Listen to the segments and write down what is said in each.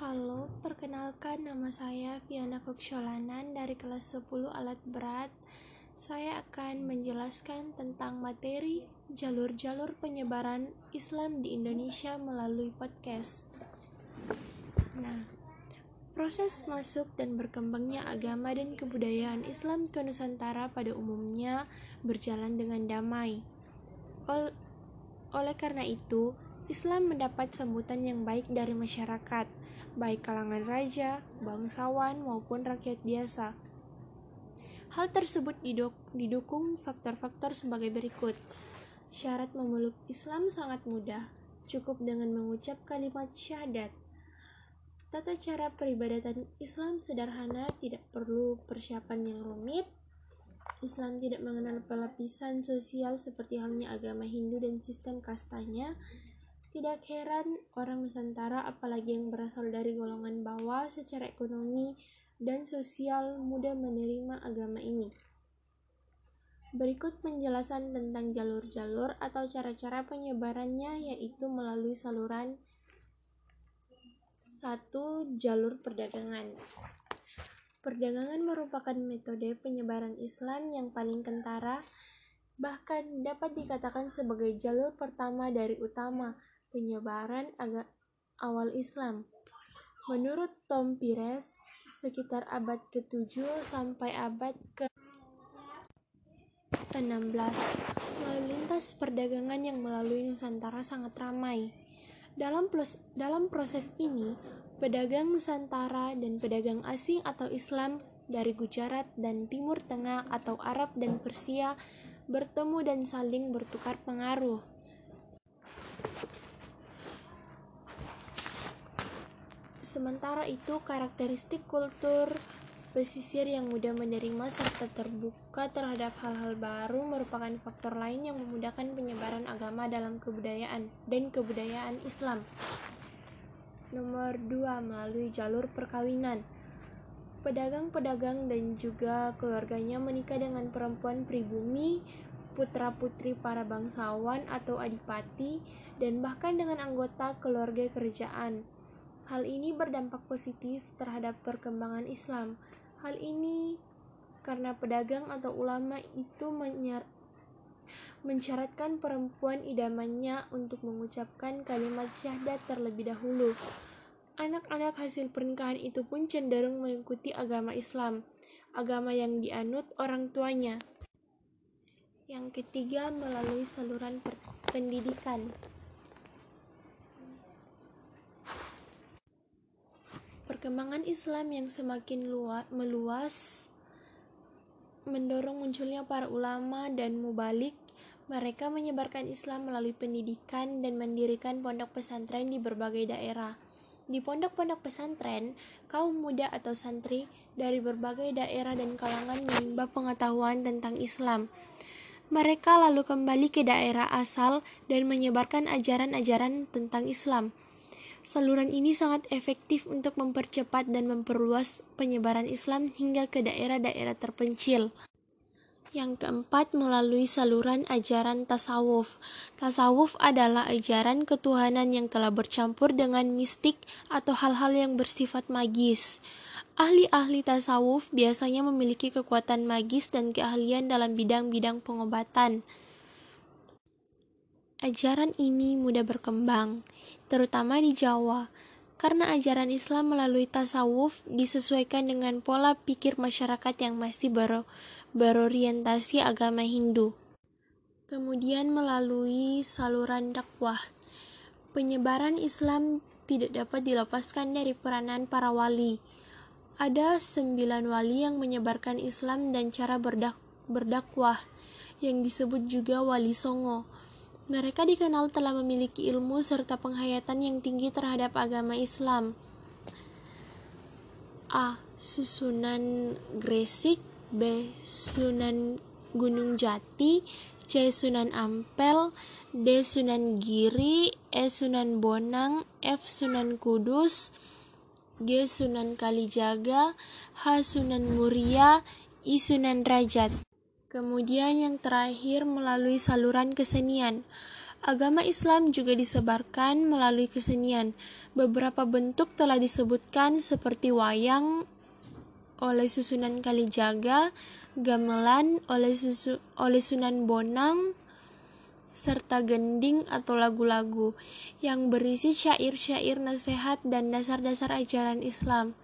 Halo, perkenalkan nama saya Fiona Koksholanan dari kelas 10 alat berat. Saya akan menjelaskan tentang materi jalur-jalur penyebaran Islam di Indonesia melalui podcast. Nah, proses masuk dan berkembangnya agama dan kebudayaan Islam ke Nusantara pada umumnya berjalan dengan damai. Ol oleh karena itu, Islam mendapat sambutan yang baik dari masyarakat baik kalangan raja, bangsawan, maupun rakyat biasa. Hal tersebut didukung faktor-faktor sebagai berikut. Syarat memeluk Islam sangat mudah, cukup dengan mengucap kalimat syahadat. Tata cara peribadatan Islam sederhana, tidak perlu persiapan yang rumit. Islam tidak mengenal pelapisan sosial seperti halnya agama Hindu dan sistem kastanya, tidak heran orang Nusantara apalagi yang berasal dari golongan bawah secara ekonomi dan sosial mudah menerima agama ini. Berikut penjelasan tentang jalur-jalur atau cara-cara penyebarannya yaitu melalui saluran satu jalur perdagangan. Perdagangan merupakan metode penyebaran Islam yang paling kentara, bahkan dapat dikatakan sebagai jalur pertama dari utama penyebaran agak awal Islam. Menurut Tom Pires, sekitar abad ke-7 sampai abad ke-16, lalu lintas perdagangan yang melalui Nusantara sangat ramai. Dalam, plus, dalam proses ini, pedagang Nusantara dan pedagang asing atau Islam dari Gujarat dan Timur Tengah atau Arab dan Persia bertemu dan saling bertukar pengaruh. Sementara itu, karakteristik kultur pesisir yang mudah menerima serta terbuka terhadap hal-hal baru merupakan faktor lain yang memudahkan penyebaran agama dalam kebudayaan dan kebudayaan Islam. Nomor 2, melalui jalur perkawinan. Pedagang-pedagang dan juga keluarganya menikah dengan perempuan pribumi, putra-putri para bangsawan atau adipati, dan bahkan dengan anggota keluarga kerajaan. Hal ini berdampak positif terhadap perkembangan Islam. Hal ini karena pedagang atau ulama itu mensyaratkan perempuan idamannya untuk mengucapkan kalimat syahadat terlebih dahulu. Anak-anak hasil pernikahan itu pun cenderung mengikuti agama Islam, agama yang dianut orang tuanya. Yang ketiga, melalui saluran pendidikan. Perkembangan Islam yang semakin luas, meluas mendorong munculnya para ulama dan mubalik. Mereka menyebarkan Islam melalui pendidikan dan mendirikan pondok pesantren di berbagai daerah. Di pondok-pondok pesantren, kaum muda atau santri dari berbagai daerah dan kalangan menimba pengetahuan tentang Islam. Mereka lalu kembali ke daerah asal dan menyebarkan ajaran-ajaran tentang Islam. Saluran ini sangat efektif untuk mempercepat dan memperluas penyebaran Islam hingga ke daerah-daerah terpencil. Yang keempat, melalui saluran ajaran tasawuf. Tasawuf adalah ajaran ketuhanan yang telah bercampur dengan mistik atau hal-hal yang bersifat magis. Ahli-ahli tasawuf biasanya memiliki kekuatan magis dan keahlian dalam bidang-bidang pengobatan. Ajaran ini mudah berkembang, terutama di Jawa, karena ajaran Islam melalui tasawuf disesuaikan dengan pola pikir masyarakat yang masih ber berorientasi agama Hindu. Kemudian melalui saluran dakwah, penyebaran Islam tidak dapat dilepaskan dari peranan para wali. Ada sembilan wali yang menyebarkan Islam dan cara berdak berdakwah, yang disebut juga wali songo mereka dikenal telah memiliki ilmu serta penghayatan yang tinggi terhadap agama Islam. A. Susunan Gresik B. Sunan Gunung Jati C. Sunan Ampel D. Sunan Giri E. Sunan Bonang F. Sunan Kudus G. Sunan Kalijaga H. Sunan Muria I. Sunan Rajat Kemudian yang terakhir melalui saluran kesenian. Agama Islam juga disebarkan melalui kesenian. Beberapa bentuk telah disebutkan seperti wayang oleh Susunan Kalijaga, gamelan oleh susu, oleh Sunan Bonang, serta gending atau lagu-lagu yang berisi syair-syair nasihat dan dasar-dasar ajaran Islam.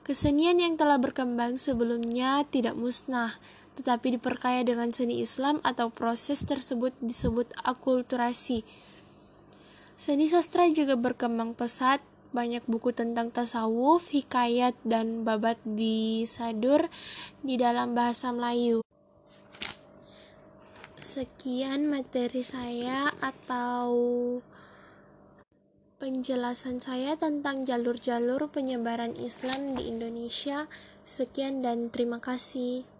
Kesenian yang telah berkembang sebelumnya tidak musnah, tetapi diperkaya dengan seni Islam atau proses tersebut disebut akulturasi. Seni sastra juga berkembang pesat, banyak buku tentang tasawuf, hikayat, dan babat disadur di dalam bahasa Melayu. Sekian materi saya atau penjelasan saya tentang jalur-jalur penyebaran Islam di Indonesia. Sekian dan terima kasih.